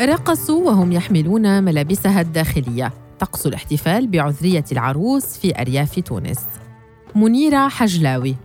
رقصوا وهم يحملون ملابسها الداخلية. طقس الاحتفال بعذرية العروس في أرياف تونس. منيرة حجلاوي.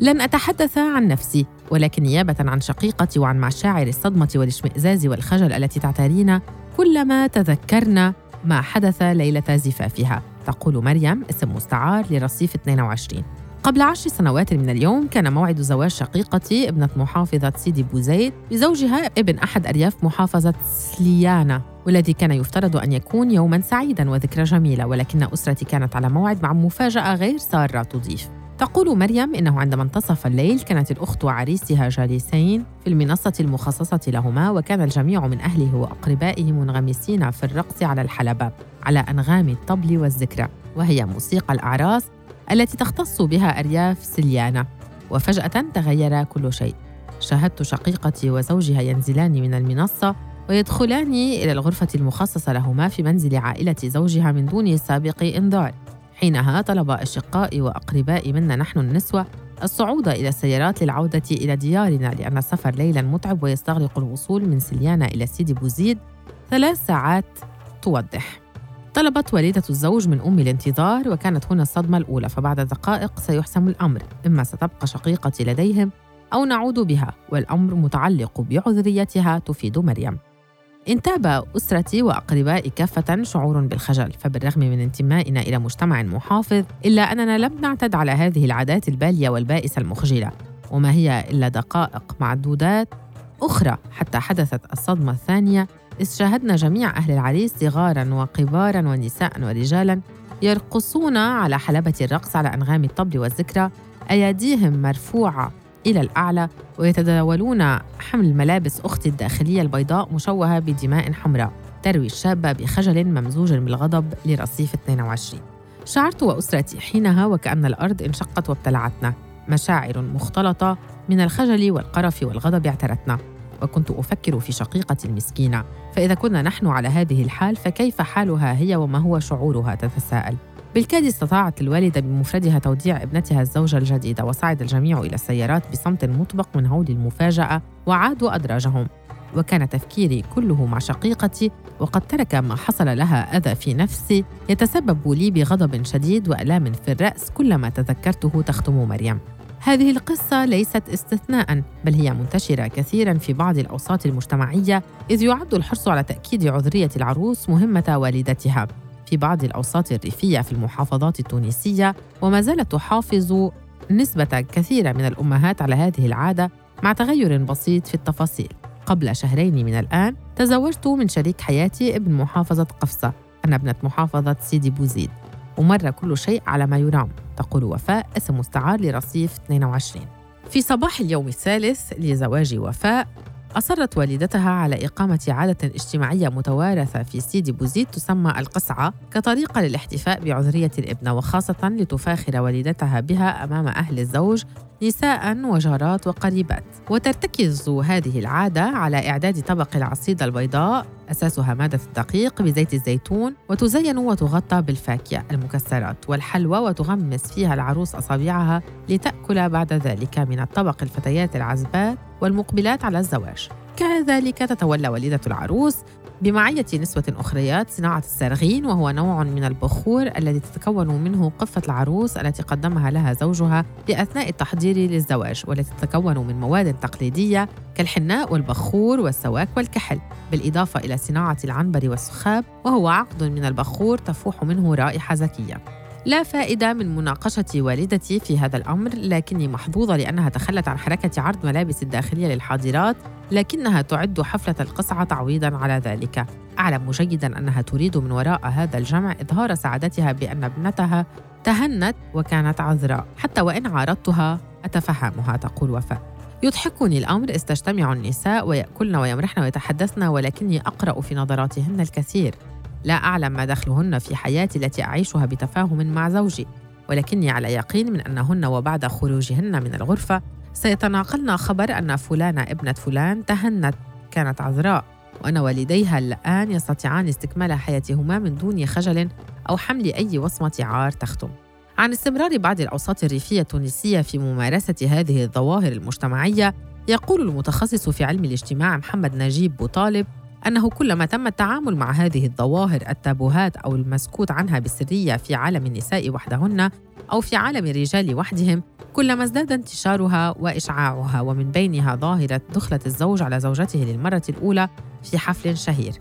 لن أتحدث عن نفسي ولكن نيابة عن شقيقتي وعن مشاعر الصدمة والاشمئزاز والخجل التي تعترينا كلما تذكرنا ما حدث ليلة زفافها. تقول مريم اسم مستعار لرصيف 22 قبل عشر سنوات من اليوم كان موعد زواج شقيقتي ابنة محافظة سيدي بوزيد بزوجها ابن أحد أرياف محافظة سليانا والذي كان يفترض أن يكون يوما سعيدا وذكرى جميلة ولكن أسرتي كانت على موعد مع مفاجأة غير سارة تضيف. تقول مريم إنه عندما انتصف الليل كانت الأخت وعريسها جالسين في المنصة المخصصة لهما وكان الجميع من أهله وأقربائه منغمسين في الرقص على الحلبة على أنغام الطبل والذكرى وهي موسيقى الأعراس التي تختص بها أرياف سليانا وفجأة تغير كل شيء. شاهدت شقيقتي وزوجها ينزلان من المنصة ويدخلان إلى الغرفة المخصصة لهما في منزل عائلة زوجها من دون سابق إنذار. حينها طلب أشقائي وأقربائي منا نحن النسوة الصعود إلى السيارات للعودة إلى ديارنا لأن السفر ليلا متعب ويستغرق الوصول من سليانا إلى سيدي بوزيد ثلاث ساعات توضح. طلبت والدة الزوج من أمي الانتظار وكانت هنا الصدمة الأولى فبعد دقائق سيحسم الأمر إما ستبقى شقيقتي لديهم أو نعود بها والأمر متعلق بعذريتها تفيد مريم. انتاب أسرتي وأقربائي كافة شعور بالخجل فبالرغم من انتمائنا إلى مجتمع محافظ إلا أننا لم نعتد على هذه العادات البالية والبائسة المخجلة. وما هي إلا دقائق معدودات أخرى حتى حدثت الصدمة الثانية إذ شاهدنا جميع أهل العريس صغارا وكبارا ونساء ورجالا يرقصون على حلبة الرقص على أنغام الطبل والذكرى أيديهم مرفوعة إلى الأعلى ويتداولون حمل ملابس أختي الداخلية البيضاء مشوهة بدماء حمراء تروي الشابة بخجل ممزوج بالغضب لرصيف 22 شعرت وأسرتي حينها وكأن الأرض انشقت وابتلعتنا. مشاعر مختلطة من الخجل والقرف والغضب اعترتنا. وكنت أفكر في شقيقتي المسكينة. فإذا كنا نحن على هذه الحال فكيف حالها هي وما هو شعورها؟ تتساءل. بالكاد استطاعت الوالدة بمفردها توديع ابنتها الزوجة الجديدة وصعد الجميع إلى السيارات بصمت مطبق من هول المفاجأة وعادوا أدراجهم. وكان تفكيري كله مع شقيقتي وقد ترك ما حصل لها أذى في نفسي يتسبب لي بغضب شديد وألام في الرأس كلما تذكرته تختم مريم. هذه القصة ليست استثناء بل هي منتشرة كثيرا في بعض الأوساط المجتمعية إذ يعد الحرص على تأكيد عذرية العروس مهمة والدتها. في بعض الأوساط الريفية في المحافظات التونسية وما زالت تحافظ نسبة كثيرة من الأمهات على هذه العادة مع تغير بسيط في التفاصيل. قبل شهرين من الآن تزوجت من شريك حياتي ابن محافظة قفصة أنا ابنة محافظة سيدي بوزيد. ومر كل شيء على ما يرام تقول وفاء اسم مستعار لرصيف 22 في صباح اليوم الثالث لزواج وفاء أصرت والدتها على إقامة عادة اجتماعية متوارثة في سيدي بوزيد تسمى القصعة كطريقة للاحتفاء بعذرية الابنة وخاصة لتفاخر والدتها بها أمام أهل الزوج نساء وجارات وقريبات. وترتكز هذه العادة على إعداد طبق العصيدة البيضاء أساسها مادة الدقيق بزيت الزيتون وتزين وتغطى بالفاكهة المكسرات والحلوى وتغمس فيها العروس أصابعها لتأكل بعد ذلك من الطبق الفتيات العزبات والمقبلات على الزواج. كذلك تتولى والدة العروس بمعية نسوة أخريات صناعة السرغين وهو نوع من البخور الذي تتكون منه قفة العروس التي قدمها لها زوجها لأثناء التحضير للزواج والتي تتكون من مواد تقليدية كالحناء والبخور والسواك والكحل بالإضافة إلى صناعة العنبر والسخاب وهو عقد من البخور تفوح منه رائحة زكية. لا فائدة من مناقشة والدتي في هذا الأمر لكني محظوظة لأنها تخلت عن حركة عرض ملابس الداخلية للحاضرات لكنها تعد حفلة القصعة تعويضا على ذلك. أعلم جيدا أنها تريد من وراء هذا الجمع إظهار سعادتها بأن ابنتها تهنت وكانت عذراء. حتى وإن عارضتها أتفهمها تقول وفاء. يضحكني الأمر إذ تجتمع النساء ويأكلن ويمرحن ويتحدثن ولكني أقرأ في نظراتهن الكثير. لا أعلم ما دخلهن في حياتي التي أعيشها بتفاهم مع زوجي ولكني على يقين من أنهن وبعد خروجهن من الغرفة سيتناقلن خبر أن فلانة ابنة فلان تهنت كانت عذراء وأن والديها الآن يستطيعان استكمال حياتهما من دون خجل أو حمل أي وصمة عار تختم عن استمرار بعض الأوساط الريفية التونسية في ممارسة هذه الظواهر المجتمعية يقول المتخصص في علم الاجتماع محمد نجيب بوطالب أنه كلما تم التعامل مع هذه الظواهر التابوهات أو المسكوت عنها بسرية في عالم النساء وحدهن أو في عالم الرجال وحدهم كلما ازداد انتشارها وإشعاعها ومن بينها ظاهرة دخلة الزوج على زوجته للمرة الأولى في حفل شهير.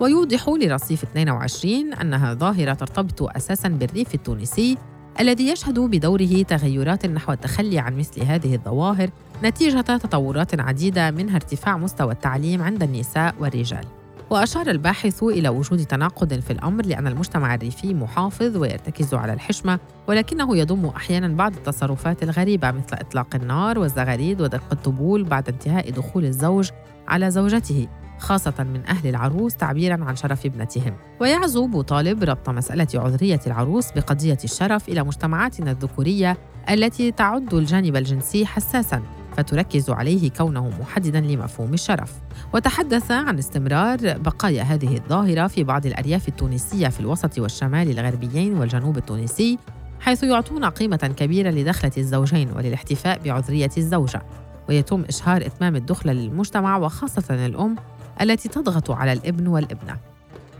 ويوضح لرصيف 22 أنها ظاهرة ترتبط أساساً بالريف التونسي الذي يشهد بدوره تغيرات نحو التخلي عن مثل هذه الظواهر نتيجة تطورات عديدة منها ارتفاع مستوى التعليم عند النساء والرجال. وأشار الباحث إلى وجود تناقض في الأمر لأن المجتمع الريفي محافظ ويرتكز على الحشمة ولكنه يضم أحيانا بعض التصرفات الغريبة مثل إطلاق النار والزغاريد ودق الطبول بعد انتهاء دخول الزوج على زوجته خاصة من أهل العروس تعبيراً عن شرف ابنتهم ويعزو طالب ربط مسألة عذرية العروس بقضية الشرف إلى مجتمعاتنا الذكورية التي تعد الجانب الجنسي حساساً فتركز عليه كونه محددا لمفهوم الشرف. وتحدث عن استمرار بقايا هذه الظاهرة في بعض الأرياف التونسية في الوسط والشمال الغربيين والجنوب التونسي حيث يعطون قيمة كبيرة لدخلة الزوجين وللاحتفاء بعذرية الزوجة. ويتم إشهار إتمام الدخلة للمجتمع وخاصة الأم التي تضغط على الإبن والإبنة.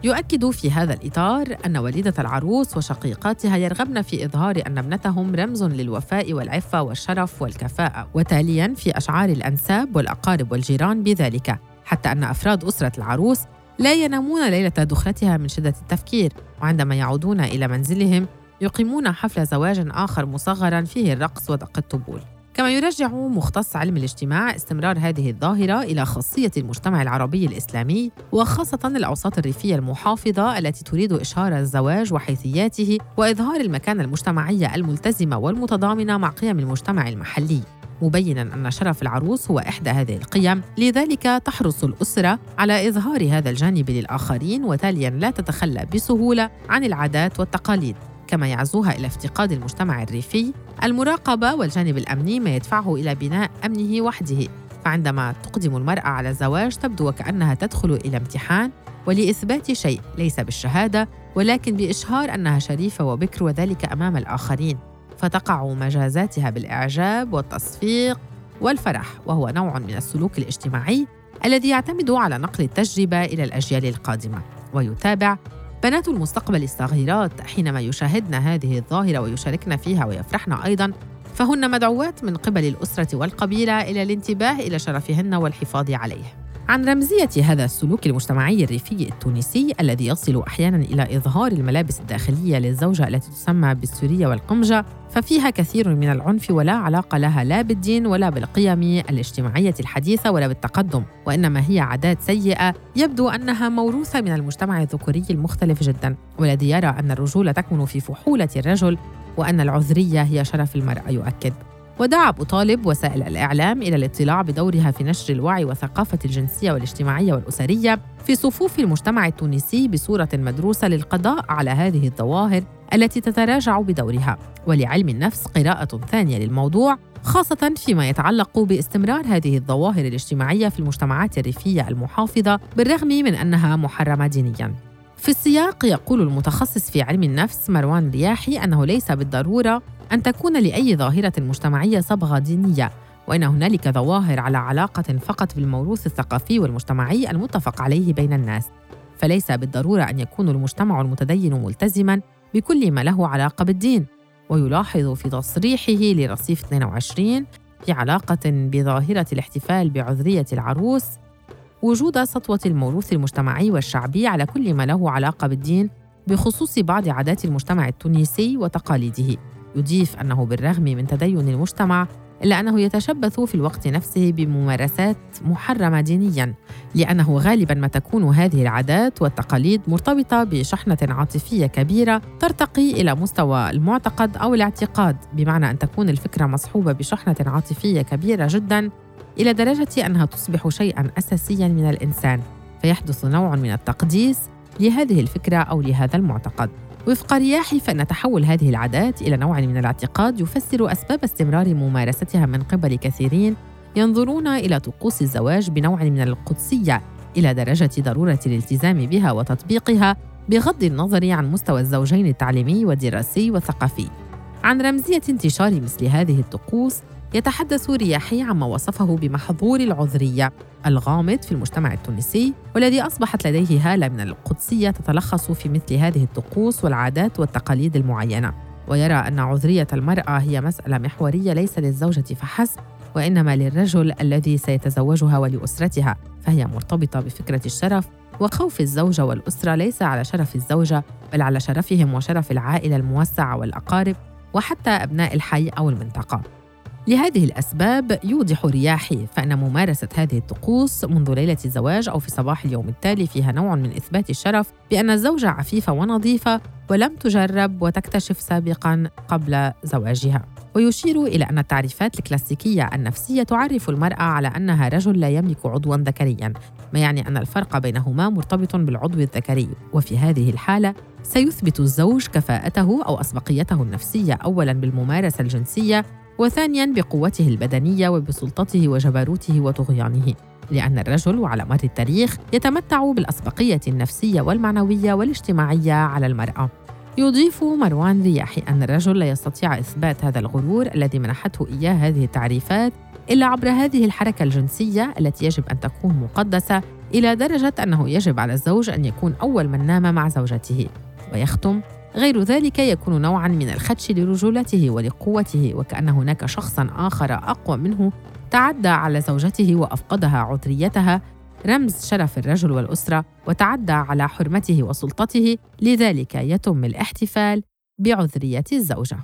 يؤكد في هذا الإطار أن والدة العروس وشقيقاتها يرغبن في إظهار أن ابنتهم رمز للوفاء والعفة والشرف والكفاءة وتالياً في أشعار الأنساب والأقارب والجيران بذلك حتى أن أفراد أسرة العروس لا ينامون ليلة دخلتها من شدة التفكير وعندما يعودون إلى منزلهم يقيمون حفل زواج آخر مصغراً فيه الرقص ودق الطبول. كما يرجع مختص علم الاجتماع استمرار هذه الظاهرة إلى خاصية المجتمع العربي الإسلامي وخاصة الأوساط الريفية المحافظة التي تريد إشهار الزواج وحيثياته وإظهار المكانة المجتمعية الملتزمة والمتضامنة مع قيم المجتمع المحلي. مبينا أن شرف العروس هو إحدى هذه القيم لذلك تحرص الأسرة على إظهار هذا الجانب للآخرين وتاليا لا تتخلى بسهولة عن العادات والتقاليد كما يعزوها إلى افتقاد المجتمع الريفي المراقبة والجانب الأمني ما يدفعه إلى بناء أمنه وحده. فعندما تقدم المرأة على الزواج تبدو وكأنها تدخل إلى امتحان ولإثبات شيء ليس بالشهادة ولكن بإشهار أنها شريفة وبكر وذلك أمام الآخرين. فتقع مجازاتها بالإعجاب والتصفيق والفرح وهو نوع من السلوك الاجتماعي الذي يعتمد على نقل التجربة إلى الأجيال القادمة ويتابع بنات المستقبل الصغيرات حينما يشاهدن هذه الظاهرة ويشاركن فيها ويفرحن أيضاً فهن مدعوات من قبل الأسرة والقبيلة إلى الانتباه إلى شرفهن والحفاظ عليه. عن رمزية هذا السلوك المجتمعي الريفي التونسي الذي يصل أحيانا إلى إظهار الملابس الداخلية للزوجة التي تسمى بالسورية والقمجة ففيها كثير من العنف ولا علاقة لها لا بالدين ولا بالقيم الاجتماعية الحديثة ولا بالتقدم وإنما هي عادات سيئة يبدو أنها موروثة من المجتمع الذكوري المختلف جدا والذي يرى أن الرجولة تكمن في فحولة الرجل وأن العذرية هي شرف المرأة يؤكد. ودعا أبو طالب وسائل الإعلام إلى الاطلاع بدورها في نشر الوعي وثقافة الجنسية والاجتماعية والأسرية في صفوف المجتمع التونسي بصورة مدروسة للقضاء على هذه الظواهر التي تتراجع بدورها. ولعلم النفس قراءة ثانية للموضوع خاصة فيما يتعلق باستمرار هذه الظواهر الاجتماعية في المجتمعات الريفية المحافظة بالرغم من أنها محرمة دينياً. في السياق يقول المتخصص في علم النفس مروان رياحي أنه ليس بالضرورة أن تكون لأي ظاهرة مجتمعية صبغة دينية وإن هنالك ظواهر على علاقة فقط بالموروث الثقافي والمجتمعي المتفق عليه بين الناس. فليس بالضرورة أن يكون المجتمع المتدين ملتزما بكل ما له علاقة بالدين ويلاحظ في تصريحه لرصيف 22 في علاقة بظاهرة الاحتفال بعذرية العروس وجود سطوة الموروث المجتمعي والشعبي على كل ما له علاقة بالدين بخصوص بعض عادات المجتمع التونسي وتقاليده. يضيف أنه بالرغم من تدين المجتمع إلا أنه يتشبث في الوقت نفسه بممارسات محرمة دينياً لأنه غالباً ما تكون هذه العادات والتقاليد مرتبطة بشحنة عاطفية كبيرة ترتقي إلى مستوى المعتقد أو الاعتقاد بمعنى أن تكون الفكرة مصحوبة بشحنة عاطفية كبيرة جداً إلى درجة أنها تصبح شيئاً أساسياً من الإنسان. فيحدث نوع من التقديس لهذه الفكرة أو لهذا المعتقد. وفق رياحي فإن تحول هذه العادات إلى نوع من الاعتقاد يفسر أسباب استمرار ممارستها من قبل كثيرين ينظرون إلى طقوس الزواج بنوع من القدسية إلى درجة ضرورة الالتزام بها وتطبيقها بغض النظر عن مستوى الزوجين التعليمي والدراسي والثقافي. عن رمزية انتشار مثل هذه الطقوس يتحدث رياحي عما وصفه بمحظور العذرية الغامض في المجتمع التونسي والذي أصبحت لديه هالة من القدسية تتلخص في مثل هذه الطقوس والعادات والتقاليد المعينة. ويرى أن عذرية المرأة هي مسألة محورية ليس للزوجة فحسب وإنما للرجل الذي سيتزوجها ولأسرتها فهي مرتبطة بفكرة الشرف وخوف الزوجة والأسرة ليس على شرف الزوجة بل على شرفهم وشرف العائلة الموسعة والأقارب وحتى أبناء الحي أو المنطقة. لهذه الأسباب يوضح رياحي فإن ممارسة هذه الطقوس منذ ليلة الزواج أو في صباح اليوم التالي فيها نوع من إثبات الشرف بأن الزوجة عفيفة ونظيفة ولم تجرب وتكتشف سابقا قبل زواجها. ويشير إلى أن التعريفات الكلاسيكية النفسية تعرف المرأة على أنها رجل لا يملك عضوا ذكريا ما يعني أن الفرق بينهما مرتبط بالعضو الذكري. وفي هذه الحالة سيثبت الزوج كفاءته أو أسبقيته النفسية أولا بالممارسة الجنسية وثانيا بقوته البدنية وبسلطته وجبروته وطغيانه لأن الرجل وعلى مر التاريخ يتمتع بالأسبقية النفسية والمعنوية والاجتماعية على المرأة. يضيف مروان رياحي أن الرجل لا يستطيع إثبات هذا الغرور الذي منحته إياه هذه التعريفات إلا عبر هذه الحركة الجنسية التي يجب أن تكون مقدسة إلى درجة أنه يجب على الزوج أن يكون أول من نام مع زوجته. ويختم غير ذلك يكون نوعا من الخدش لرجولته ولقوته وكأن هناك شخصا آخر أقوى منه تعدى على زوجته وأفقدها عذريتها. رمز شرف الرجل والأسرة وتعدى على حرمته وسلطته لذلك يتم الاحتفال بعذرية الزوجة.